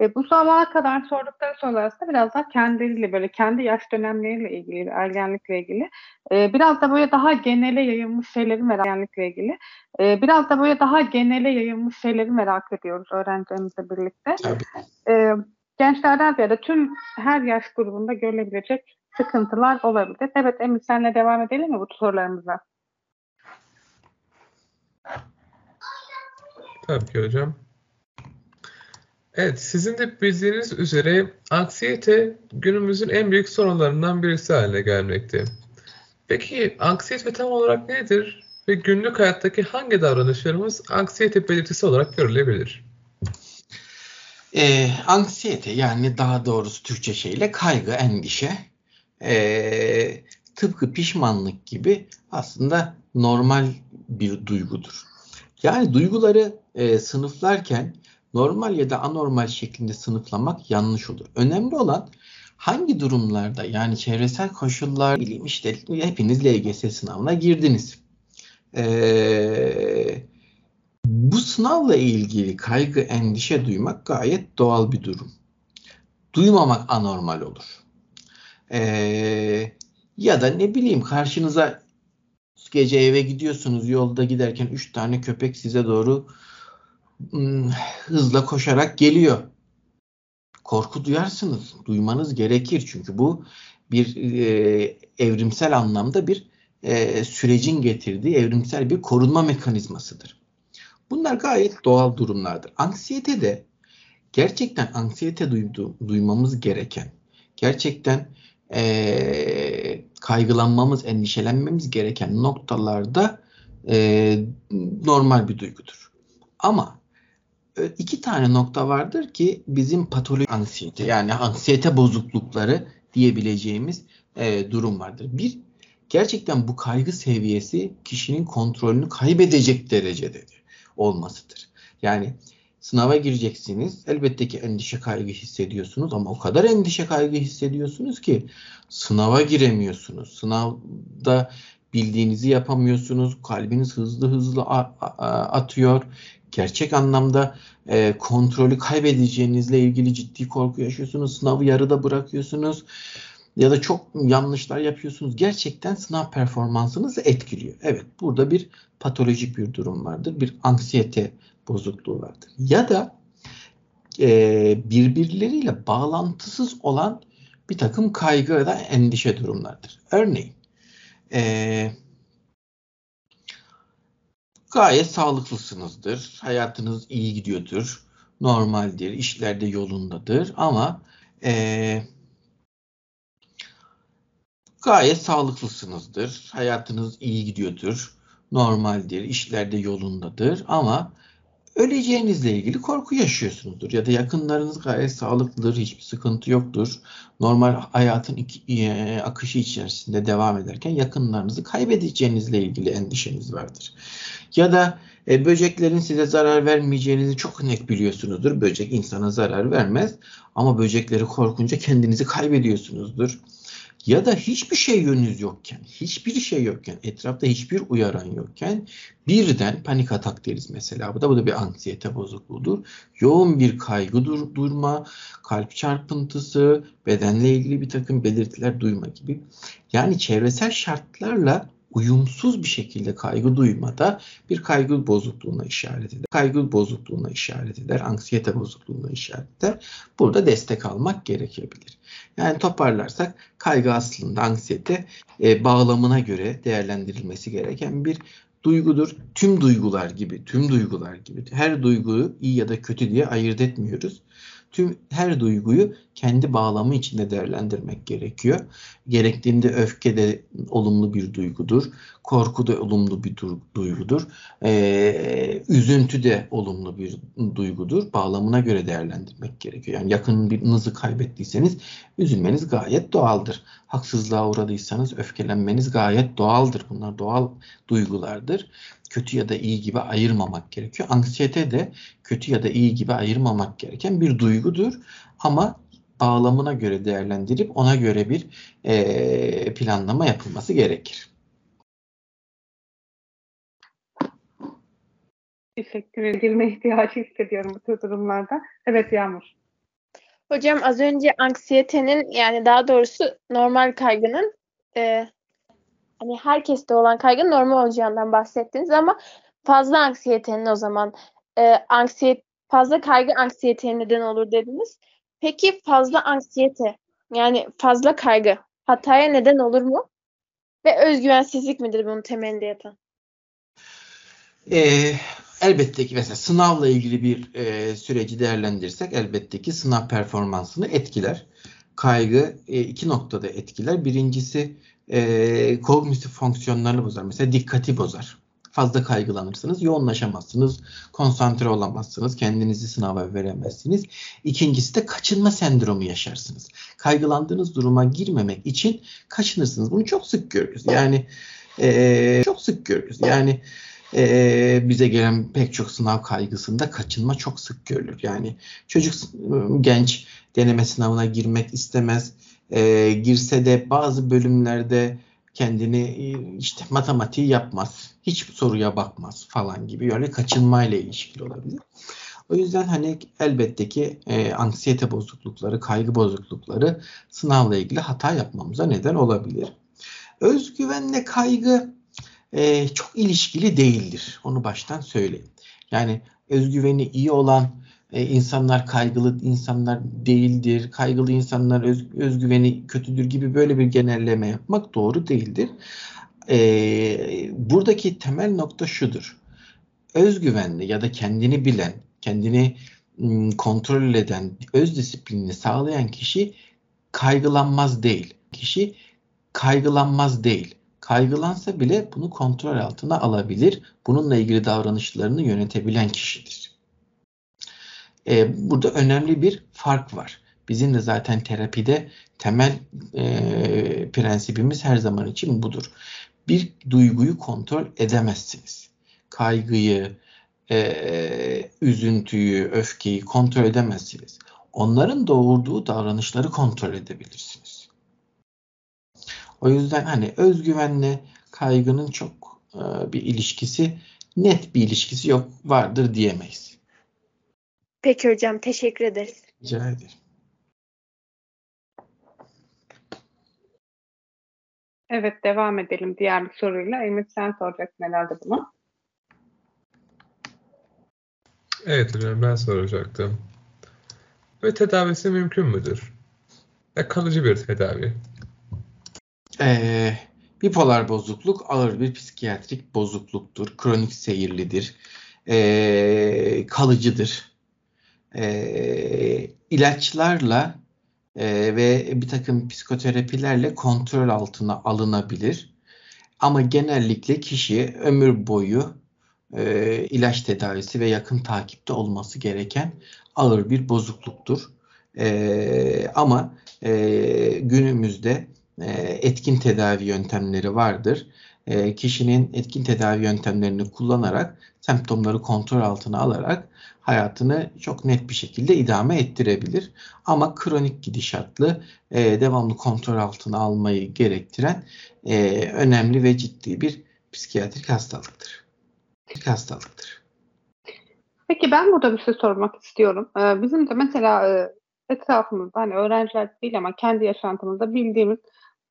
E, bu zamana kadar sordukları sorular aslında biraz daha kendileriyle böyle kendi yaş dönemleriyle ilgili, ergenlikle ilgili. E, biraz da böyle daha genele yayılmış şeyleri merak ergenlikle ilgili. E, biraz da böyle daha genele yayılmış şeyleri merak ediyoruz öğrencilerimizle birlikte. Tabii. E, gençlerden ziyade tüm her yaş grubunda görülebilecek sıkıntılar olabilir. Evet Emir senle devam edelim mi bu sorularımıza? Tabii ki hocam. Evet, sizin de bildiğiniz üzere anksiyete günümüzün en büyük sorunlarından birisi haline gelmekte. Peki anksiyete tam olarak nedir ve günlük hayattaki hangi davranışlarımız anksiyete belirtisi olarak görülebilir? E, anksiyete yani daha doğrusu Türkçe şeyle kaygı, endişe e, tıpkı pişmanlık gibi aslında normal bir duygudur. Yani duyguları e, sınıflarken normal ya da anormal şeklinde sınıflamak yanlış olur. Önemli olan hangi durumlarda yani çevresel koşullar bileyim işte hepiniz LGS sınavına girdiniz. Ee, bu sınavla ilgili kaygı, endişe duymak gayet doğal bir durum. Duymamak anormal olur. Ee, ya da ne bileyim karşınıza gece eve gidiyorsunuz yolda giderken üç tane köpek size doğru hızla koşarak geliyor. Korku duyarsınız. Duymanız gerekir. Çünkü bu bir e, evrimsel anlamda bir e, sürecin getirdiği evrimsel bir korunma mekanizmasıdır. Bunlar gayet doğal durumlardır. Anksiyete de gerçekten anksiyete duydu, duymamız gereken, gerçekten e, kaygılanmamız, endişelenmemiz gereken noktalarda e, normal bir duygudur. Ama iki tane nokta vardır ki bizim patolojik anksiyete yani anksiyete bozuklukları diyebileceğimiz e, durum vardır. Bir, gerçekten bu kaygı seviyesi kişinin kontrolünü kaybedecek derecede olmasıdır. Yani sınava gireceksiniz. Elbette ki endişe kaygı hissediyorsunuz ama o kadar endişe kaygı hissediyorsunuz ki sınava giremiyorsunuz. Sınavda bildiğinizi yapamıyorsunuz. Kalbiniz hızlı hızlı atıyor gerçek anlamda e, kontrolü kaybedeceğinizle ilgili ciddi korku yaşıyorsunuz. Sınavı yarıda bırakıyorsunuz ya da çok yanlışlar yapıyorsunuz. Gerçekten sınav performansınızı etkiliyor. Evet burada bir patolojik bir durum vardır. Bir anksiyete bozukluğu vardır. Ya da e, birbirleriyle bağlantısız olan bir takım kaygı ya da endişe durumlardır. Örneğin e, gayet sağlıklısınızdır. Hayatınız iyi gidiyordur. Normaldir. işlerde yolundadır. Ama ee, gayet sağlıklısınızdır. Hayatınız iyi gidiyordur. Normaldir. işlerde yolundadır. Ama öleceğinizle ilgili korku yaşıyorsunuzdur. Ya da yakınlarınız gayet sağlıklıdır, hiçbir sıkıntı yoktur. Normal hayatın iki, e, akışı içerisinde devam ederken yakınlarınızı kaybedeceğinizle ilgili endişeniz vardır. Ya da e, böceklerin size zarar vermeyeceğinizi çok net biliyorsunuzdur. Böcek insana zarar vermez ama böcekleri korkunca kendinizi kaybediyorsunuzdur ya da hiçbir şey yönünüz yokken, hiçbir şey yokken, etrafta hiçbir uyaran yokken birden panik atak deriz mesela. Bu da bu da bir anksiyete bozukluğudur. Yoğun bir kaygı dur durma, kalp çarpıntısı, bedenle ilgili bir takım belirtiler duyma gibi. Yani çevresel şartlarla uyumsuz bir şekilde kaygı duymada bir kaygı bozukluğuna işaret eder. Kaygı bozukluğuna işaret eder, anksiyete bozukluğuna işaret eder. Burada destek almak gerekebilir. Yani toparlarsak kaygı aslında anksiyete e, bağlamına göre değerlendirilmesi gereken bir duygudur. Tüm duygular gibi, tüm duygular gibi her duyguyu iyi ya da kötü diye ayırt etmiyoruz tüm her duyguyu kendi bağlamı içinde değerlendirmek gerekiyor. Gerektiğinde öfke de olumlu bir duygudur. Korku da olumlu bir duygudur. Ee, üzüntü de olumlu bir duygudur. Bağlamına göre değerlendirmek gerekiyor. Yani yakınınızı kaybettiyseniz üzülmeniz gayet doğaldır. Haksızlığa uğradıysanız öfkelenmeniz gayet doğaldır. Bunlar doğal duygulardır kötü ya da iyi gibi ayırmamak gerekiyor. Anksiyete de kötü ya da iyi gibi ayırmamak gereken bir duygudur. Ama bağlamına göre değerlendirip ona göre bir e, planlama yapılması gerekir. Teşekkür edilme ihtiyacı hissediyorum bu tür durumlarda. Evet Yağmur. Hocam az önce anksiyetenin yani daha doğrusu normal kaygının e, hani herkeste olan kaygı normal olacağından bahsettiniz ama fazla anksiyetenin o zaman e, anksiyet fazla kaygı anksiyeteye neden olur dediniz. Peki fazla anksiyete yani fazla kaygı hataya neden olur mu? Ve özgüvensizlik midir bunun temelinde yatan? Ee, elbette ki mesela sınavla ilgili bir e, süreci değerlendirirsek elbette ki sınav performansını etkiler. Kaygı e, iki noktada etkiler. Birincisi e, kognitif fonksiyonlarını bozar. Mesela dikkati bozar. Fazla kaygılanırsınız, yoğunlaşamazsınız, konsantre olamazsınız, kendinizi sınava veremezsiniz. İkincisi de kaçınma sendromu yaşarsınız. Kaygılandığınız duruma girmemek için kaçınırsınız. Bunu çok sık görüyoruz. Yani e, çok sık görüyoruz. Yani e, bize gelen pek çok sınav kaygısında kaçınma çok sık görülür. Yani çocuk genç deneme sınavına girmek istemez e, girse de bazı bölümlerde kendini e, işte matematiği yapmaz. Hiç soruya bakmaz falan gibi öyle kaçınmayla ilişkili olabilir. O yüzden hani elbette ki e, anksiyete bozuklukları, kaygı bozuklukları sınavla ilgili hata yapmamıza neden olabilir. Özgüvenle kaygı e, çok ilişkili değildir. Onu baştan söyleyeyim. Yani özgüveni iyi olan e, insanlar kaygılı insanlar değildir, kaygılı insanlar öz, özgüveni kötüdür gibi böyle bir genelleme yapmak doğru değildir. E, buradaki temel nokta şudur. Özgüvenli ya da kendini bilen, kendini kontrol eden, öz disiplinini sağlayan kişi kaygılanmaz değil. Kişi kaygılanmaz değil. Kaygılansa bile bunu kontrol altına alabilir. Bununla ilgili davranışlarını yönetebilen kişidir. E, burada önemli bir fark var. Bizim de zaten terapide temel e, prensibimiz her zaman için budur. Bir duyguyu kontrol edemezsiniz. Kaygıyı, e, üzüntüyü, öfkeyi kontrol edemezsiniz. Onların doğurduğu davranışları kontrol edebilirsiniz. O yüzden hani özgüvenle kaygının çok e, bir ilişkisi, net bir ilişkisi yok vardır diyemeyiz. Peki hocam teşekkür ederiz. Rica ederim. Evet devam edelim diğer bir soruyla. Ümit sen soracaksın herhalde bunu. Evet hocam ben soracaktım. Ve tedavisi mümkün müdür? Ve kalıcı bir tedavi. Ee, Bipolar bozukluk ağır bir psikiyatrik bozukluktur. Kronik seyirlidir. E, kalıcıdır. E, ilaçlarla e, ve bir takım psikoterapilerle kontrol altına alınabilir. Ama genellikle kişi ömür boyu e, ilaç tedavisi ve yakın takipte olması gereken ağır bir bozukluktur. E, ama e, günümüzde e, etkin tedavi yöntemleri vardır. E, kişinin etkin tedavi yöntemlerini kullanarak semptomları kontrol altına alarak hayatını çok net bir şekilde idame ettirebilir. Ama kronik gidişatlı, e, devamlı kontrol altına almayı gerektiren e, önemli ve ciddi bir psikiyatrik hastalıktır. Hastalıktır. Peki ben burada bir şey sormak istiyorum. Bizim de mesela etrafımızda hani öğrenciler değil ama kendi yaşantımızda bildiğimiz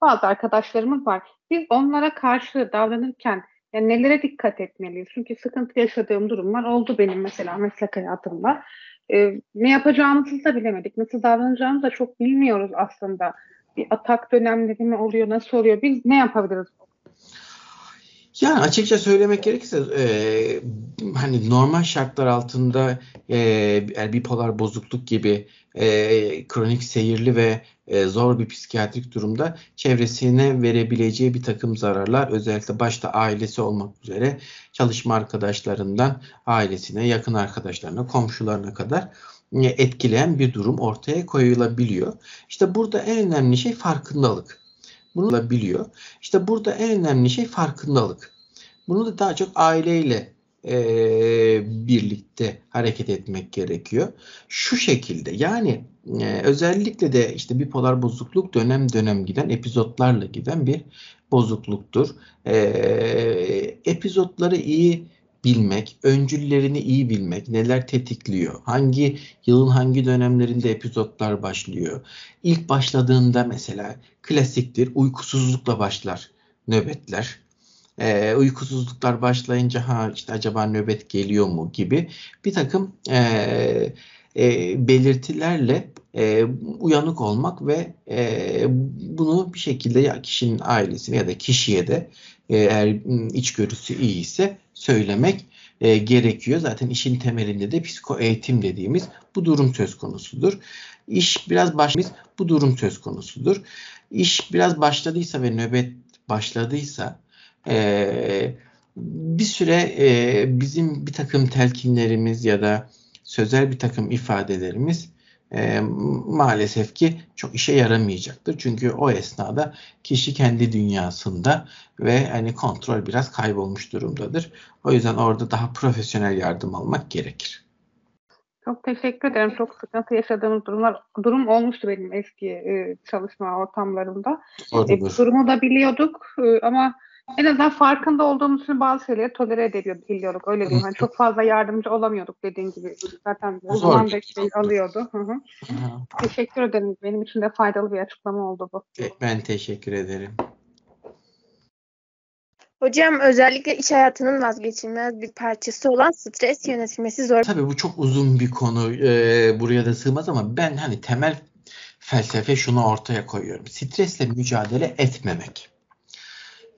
bazı arkadaşlarımız var. Biz onlara karşı davranırken yani nelere dikkat etmeliyiz? Çünkü sıkıntı yaşadığım durumlar oldu benim mesela meslek hayatımda. Ee, ne yapacağımızı da bilemedik. Nasıl davranacağımızı da çok bilmiyoruz aslında. Bir atak dönemleri mi oluyor, nasıl oluyor? Biz ne yapabiliriz? Yani açıkça söylemek gerekirse e, hani normal şartlar altında e, bipolar bozukluk gibi e, kronik seyirli ve e, zor bir psikiyatrik durumda çevresine verebileceği bir takım zararlar özellikle başta ailesi olmak üzere çalışma arkadaşlarından ailesine, yakın arkadaşlarına, komşularına kadar e, etkileyen bir durum ortaya koyulabiliyor. İşte burada en önemli şey farkındalık. Bunu biliyor. İşte burada en önemli şey farkındalık. Bunu da daha çok aileyle e, birlikte hareket etmek gerekiyor. Şu şekilde yani e, özellikle de işte bipolar bozukluk dönem dönem giden epizotlarla giden bir bozukluktur. E, epizotları iyi bilmek, öncüllerini iyi bilmek, neler tetikliyor, hangi yılın hangi dönemlerinde epizotlar başlıyor. İlk başladığında mesela klasiktir uykusuzlukla başlar nöbetler e, uykusuzluklar başlayınca ha işte acaba nöbet geliyor mu gibi bir takım e, e, belirtilerle e, uyanık olmak ve e, bunu bir şekilde ya kişinin ailesine ya da kişiye de e, eğer içgörüsü iyi ise söylemek e, gerekiyor. Zaten işin temelinde de psiko eğitim dediğimiz bu durum söz konusudur. İş biraz başladıysa bu durum söz konusudur. İş biraz başladıysa ve nöbet başladıysa e, bir süre e, bizim bir takım telkinlerimiz ya da sözel bir takım ifadelerimiz e, maalesef ki çok işe yaramayacaktır. Çünkü o esnada kişi kendi dünyasında ve hani kontrol biraz kaybolmuş durumdadır. O yüzden orada daha profesyonel yardım almak gerekir. Çok teşekkür ederim. Çok sıkıntı yaşadığımız durumlar durum olmuştu benim eski e, çalışma ortamlarımda. E, durumu da biliyorduk e, ama en azından farkında olduğumuz için bazı şeyleri tolere edebiliyorduk. Öyle diyeyim. Hani çok fazla yardımcı olamıyorduk dediğin gibi. Zaten uzman desteği alıyordu. Hı hı. Teşekkür ederim. Benim için de faydalı bir açıklama oldu bu. Ben teşekkür ederim. Hocam özellikle iş hayatının vazgeçilmez bir parçası olan stres yönetilmesi zor. Tabii bu çok uzun bir konu. Ee, buraya da sığmaz ama ben hani temel felsefe şunu ortaya koyuyorum. Stresle mücadele etmemek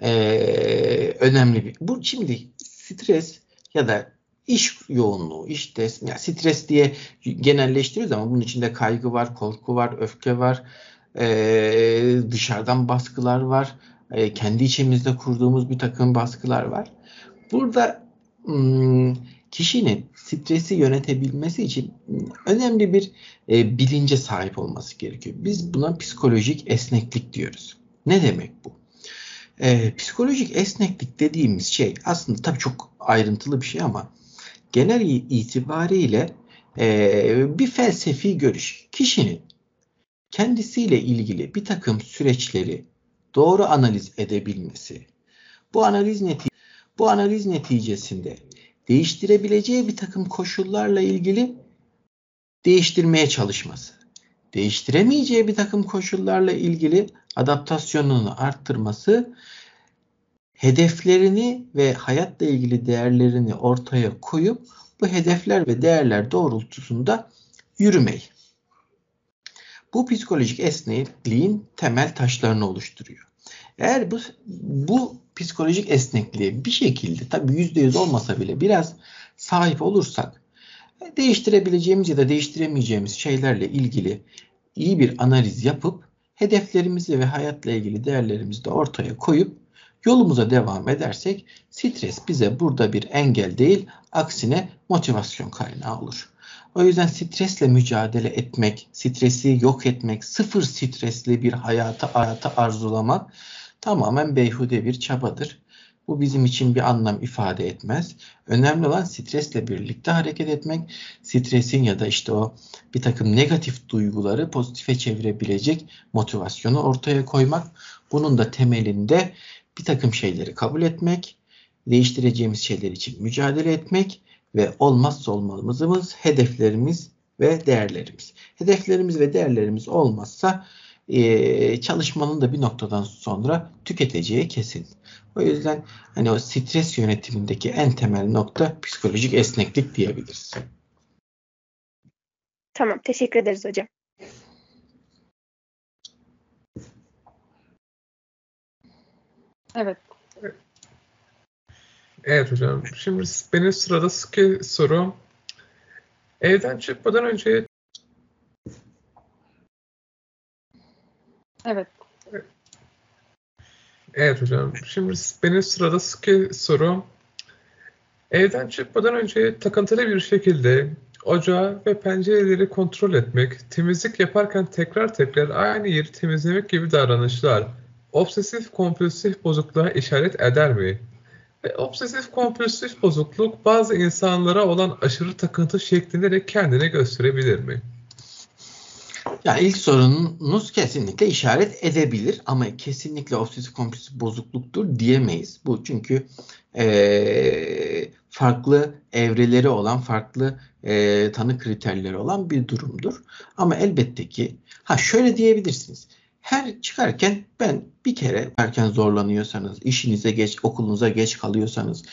e, önemli bir. Bu şimdi stres ya da iş yoğunluğu, iş stres, yani stres diye genelleştiriyoruz ama bunun içinde kaygı var, korku var, öfke var, e, dışarıdan baskılar var, e, kendi içimizde kurduğumuz bir takım baskılar var. Burada hmm, kişinin stresi yönetebilmesi için önemli bir e, bilince sahip olması gerekiyor. Biz buna psikolojik esneklik diyoruz. Ne demek bu? E, psikolojik esneklik dediğimiz şey aslında tabii çok ayrıntılı bir şey ama genel itibariyle e, bir felsefi görüş. Kişinin kendisiyle ilgili bir takım süreçleri doğru analiz edebilmesi, bu analiz neti bu analiz neticesinde değiştirebileceği bir takım koşullarla ilgili değiştirmeye çalışması, değiştiremeyeceği bir takım koşullarla ilgili adaptasyonunu arttırması hedeflerini ve hayatla ilgili değerlerini ortaya koyup bu hedefler ve değerler doğrultusunda yürümeyi. Bu psikolojik esnekliğin temel taşlarını oluşturuyor. Eğer bu bu psikolojik esnekliğe bir şekilde tabii yüzde yüz olmasa bile biraz sahip olursak değiştirebileceğimiz ya da değiştiremeyeceğimiz şeylerle ilgili iyi bir analiz yapıp hedeflerimizi ve hayatla ilgili değerlerimizi de ortaya koyup yolumuza devam edersek stres bize burada bir engel değil aksine motivasyon kaynağı olur. O yüzden stresle mücadele etmek, stresi yok etmek, sıfır stresli bir hayata, hayata arzulamak tamamen beyhude bir çabadır. Bu bizim için bir anlam ifade etmez. Önemli olan stresle birlikte hareket etmek, stresin ya da işte o bir takım negatif duyguları pozitife çevirebilecek motivasyonu ortaya koymak. Bunun da temelinde bir takım şeyleri kabul etmek, değiştireceğimiz şeyler için mücadele etmek ve olmazsa olmazımız hedeflerimiz ve değerlerimiz. Hedeflerimiz ve değerlerimiz olmazsa çalışmanın da bir noktadan sonra tüketeceği kesin. O yüzden hani o stres yönetimindeki en temel nokta psikolojik esneklik diyebiliriz. Tamam, teşekkür ederiz hocam. Evet. Evet hocam. Şimdi benim sıradaki soru evden çıkmadan önce Evet. Evet hocam. Şimdi benim sıradaki soru evden çıkmadan önce takıntılı bir şekilde ocağı ve pencereleri kontrol etmek, temizlik yaparken tekrar tekrar aynı yeri temizlemek gibi davranışlar obsesif kompulsif bozukluğa işaret eder mi? Ve obsesif kompulsif bozukluk bazı insanlara olan aşırı takıntı şeklinde de kendine gösterebilir mi? Ya ilk sorununuz kesinlikle işaret edebilir ama kesinlikle obsesif kompulsif bozukluktur diyemeyiz. Bu çünkü e, farklı evreleri olan, farklı e, tanı kriterleri olan bir durumdur. Ama elbette ki ha şöyle diyebilirsiniz. Her çıkarken ben bir kere erken zorlanıyorsanız, işinize geç, okulunuza geç kalıyorsanız,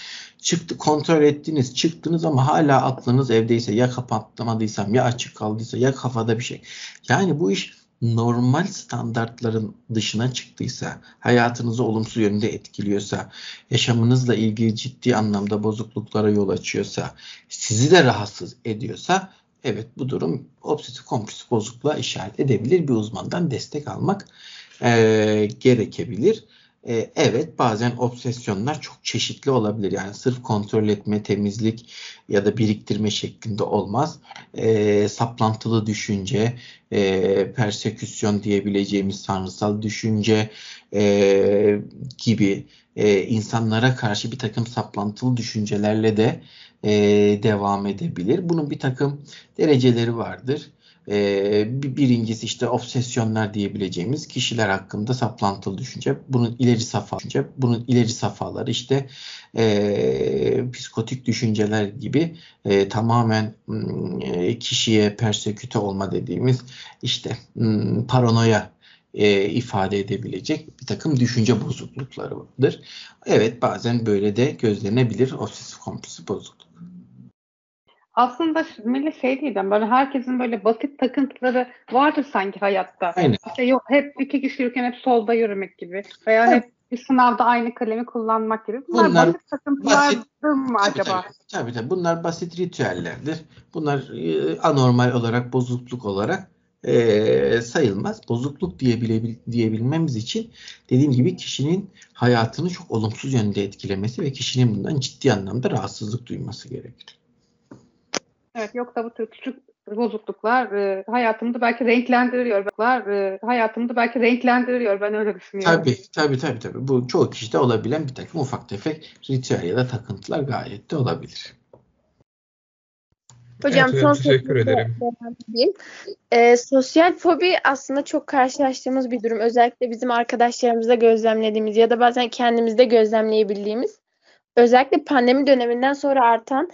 çıktı kontrol ettiniz, çıktınız ama hala aklınız evdeyse ya kapatmadıysam ya açık kaldıysa ya kafada bir şey. Yani bu iş normal standartların dışına çıktıysa, hayatınızı olumsuz yönde etkiliyorsa, yaşamınızla ilgili ciddi anlamda bozukluklara yol açıyorsa, sizi de rahatsız ediyorsa evet bu durum obsesif kompulsif bozukluğa işaret edebilir. Bir uzmandan destek almak e, gerekebilir. E, evet bazen obsesyonlar çok çeşitli olabilir. Yani sırf kontrol etme, temizlik ya da biriktirme şeklinde olmaz. E, saplantılı düşünce, e, perseküsyon diyebileceğimiz tanrısal düşünce e, gibi e, insanlara karşı bir takım saplantılı düşüncelerle de e, devam edebilir. Bunun bir takım dereceleri vardır. E, birincisi işte obsesyonlar diyebileceğimiz kişiler hakkında saplantılı düşünce. Bunun ileri safa düşünce, bunun ileri safhaları işte e, psikotik düşünceler gibi e, tamamen e, kişiye perseküte olma dediğimiz işte m, paranoya e, ifade edebilecek bir takım düşünce bozukluklarıdır. Evet bazen böyle de gözlenebilir obsesif kompulsif bozukluk. Aslında Melih şey diyeceğim böyle herkesin böyle basit takıntıları vardır sanki hayatta. Aynen. İşte yok hep iki kişi yürürken hep solda yürümek gibi veya Evet. hep bir sınavda aynı kalemi kullanmak gibi. Bunlar, Bunlar basit takıntılar mı acaba? Tabii, tabii tabii. Bunlar basit ritüellerdir. Bunlar e, anormal olarak, bozukluk olarak e, sayılmaz. Bozukluk diyebilebil, diyebilmemiz için dediğim gibi kişinin hayatını çok olumsuz yönde etkilemesi ve kişinin bundan ciddi anlamda rahatsızlık duyması gerekir. Evet yoksa bu tür küçük bozukluklar e, hayatımda belki renklendiriyor. E, hayatımda belki renklendiriyor. Ben öyle düşünüyorum. Tabii tabii tabii tabii. Bu çoğu kişide olabilen bir takım ufak tefek ritüel ya da takıntılar gayet de olabilir. Hocam Evet son teşekkür ederim. Ee, sosyal fobi aslında çok karşılaştığımız bir durum. Özellikle bizim arkadaşlarımızda gözlemlediğimiz ya da bazen kendimizde gözlemleyebildiğimiz. Özellikle pandemi döneminden sonra artan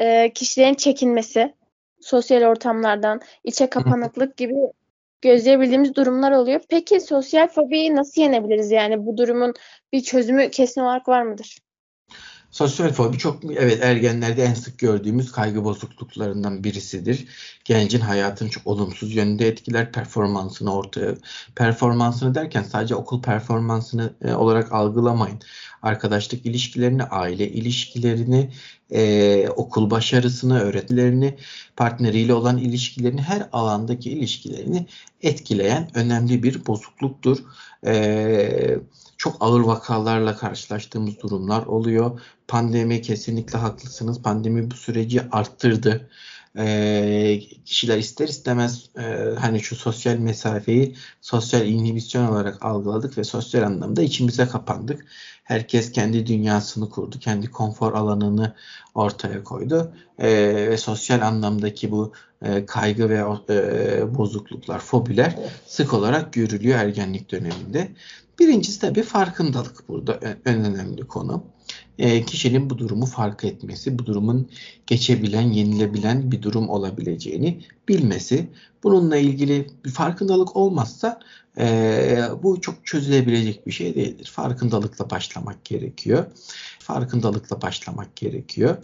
e, kişilerin çekinmesi, sosyal ortamlardan, içe kapanıklık gibi gözleyebildiğimiz durumlar oluyor. Peki sosyal fobiyi nasıl yenebiliriz? Yani bu durumun bir çözümü kesin olarak var mıdır? Sosyal fobi çok evet ergenlerde en sık gördüğümüz kaygı bozukluklarından birisidir. Gencin hayatını çok olumsuz yönde etkiler, performansını ortaya performansını derken sadece okul performansını e, olarak algılamayın. Arkadaşlık ilişkilerini, aile ilişkilerini, e, okul başarısını, öğretilerini, partneriyle olan ilişkilerini, her alandaki ilişkilerini etkileyen önemli bir bozukluktur. E, çok ağır vakalarla karşılaştığımız durumlar oluyor. Pandemi kesinlikle haklısınız. Pandemi bu süreci arttırdı. E, kişiler ister istemez e, hani şu sosyal mesafeyi sosyal inhibisyon olarak algıladık ve sosyal anlamda içimize kapandık. Herkes kendi dünyasını kurdu, kendi konfor alanını ortaya koydu e, ve sosyal anlamdaki bu e, kaygı ve e, bozukluklar, fobiler sık olarak görülüyor ergenlik döneminde. Birincisi tabii farkındalık burada en önemli konu. E, kişinin bu durumu fark etmesi, bu durumun geçebilen, yenilebilen bir durum olabileceğini bilmesi. Bununla ilgili bir farkındalık olmazsa e, bu çok çözülebilecek bir şey değildir. Farkındalıkla başlamak gerekiyor. Farkındalıkla başlamak gerekiyor.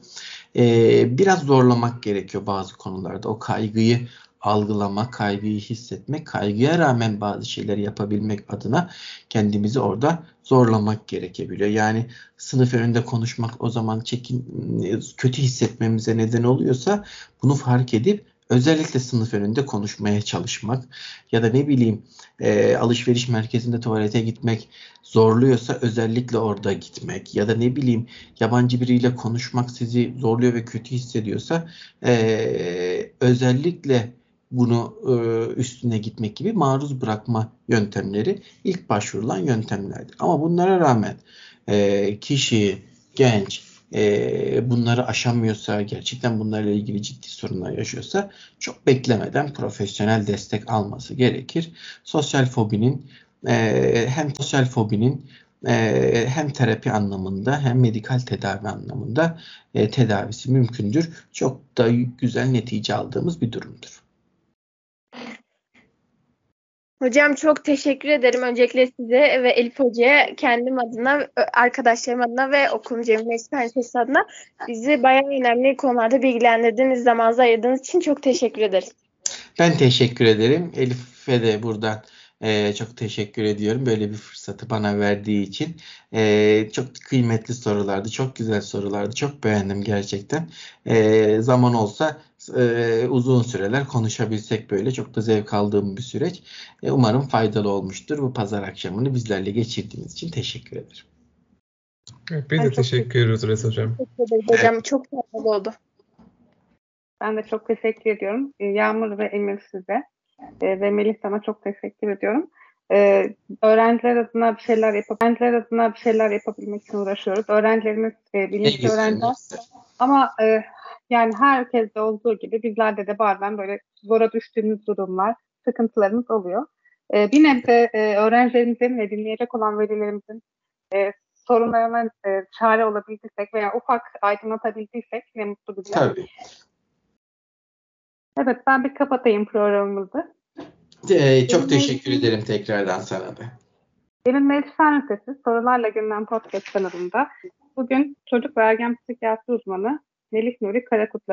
E, biraz zorlamak gerekiyor bazı konularda. O kaygıyı algılama, kaygıyı hissetmek, kaygıya rağmen bazı şeyleri yapabilmek adına kendimizi orada zorlamak gerekebiliyor. Yani sınıf önünde konuşmak o zaman çekin kötü hissetmemize neden oluyorsa bunu fark edip özellikle sınıf önünde konuşmaya çalışmak ya da ne bileyim e, alışveriş merkezinde tuvalete gitmek zorluyorsa özellikle orada gitmek ya da ne bileyim yabancı biriyle konuşmak sizi zorluyor ve kötü hissediyorsa e, özellikle bunu e, üstüne gitmek gibi maruz bırakma yöntemleri ilk başvurulan yöntemlerdir. Ama bunlara rağmen e, kişi, genç e, bunları aşamıyorsa, gerçekten bunlarla ilgili ciddi sorunlar yaşıyorsa çok beklemeden profesyonel destek alması gerekir. Sosyal fobinin e, hem sosyal fobinin e, hem terapi anlamında hem medikal tedavi anlamında e, tedavisi mümkündür. Çok da güzel netice aldığımız bir durumdur. Hocam çok teşekkür ederim. Öncelikle size ve Elif Hoca'ya kendim adına, arkadaşlarım adına ve okulun Cemil Fen adına bizi bayağı önemli konularda bilgilendirdiğiniz, zamanınızı ayırdığınız için çok teşekkür ederiz. Ben teşekkür ederim. Elif'e de buradan e, çok teşekkür ediyorum böyle bir fırsatı bana verdiği için. E, çok kıymetli sorulardı, çok güzel sorulardı. Çok beğendim gerçekten. E, zaman olsa e, uzun süreler konuşabilsek böyle çok da zevk aldığım bir süreç. E, umarım faydalı olmuştur. Bu pazar akşamını bizlerle geçirdiğiniz için teşekkür ederim. Evet, biz de teşekkür ederiz hocam. Teşekkür hocam. Çok faydalı oldu. Ben de çok teşekkür ediyorum. Yağmur ve Emir size e, ve Melih sana çok teşekkür ediyorum. E, öğrenciler adına bir şeyler yapıp öğrenciler adına bir şeyler yapabilmek için uğraşıyoruz. Öğrencilerimiz e, bilinçli öğrenciler ama e, yani herkeste olduğu gibi bizlerde de bazen böyle zora düştüğümüz durumlar, sıkıntılarımız oluyor. E, bir nebze e, öğrencilerimizin ve dinleyecek olan velilerimizin e, sorunlarına e, çare olabildiysek veya ufak aydınlatabildiysek ne mutlu bize. Tabii. Evet ben bir kapatayım programımızı. Ee, çok teşekkür ederim tekrardan sana da. Benim Meclis Fen Lisesi Sorularla Gündem Podcast kanalında bugün çocuk ve ergen psikiyatri uzmanı Melih Nuri Karakut'la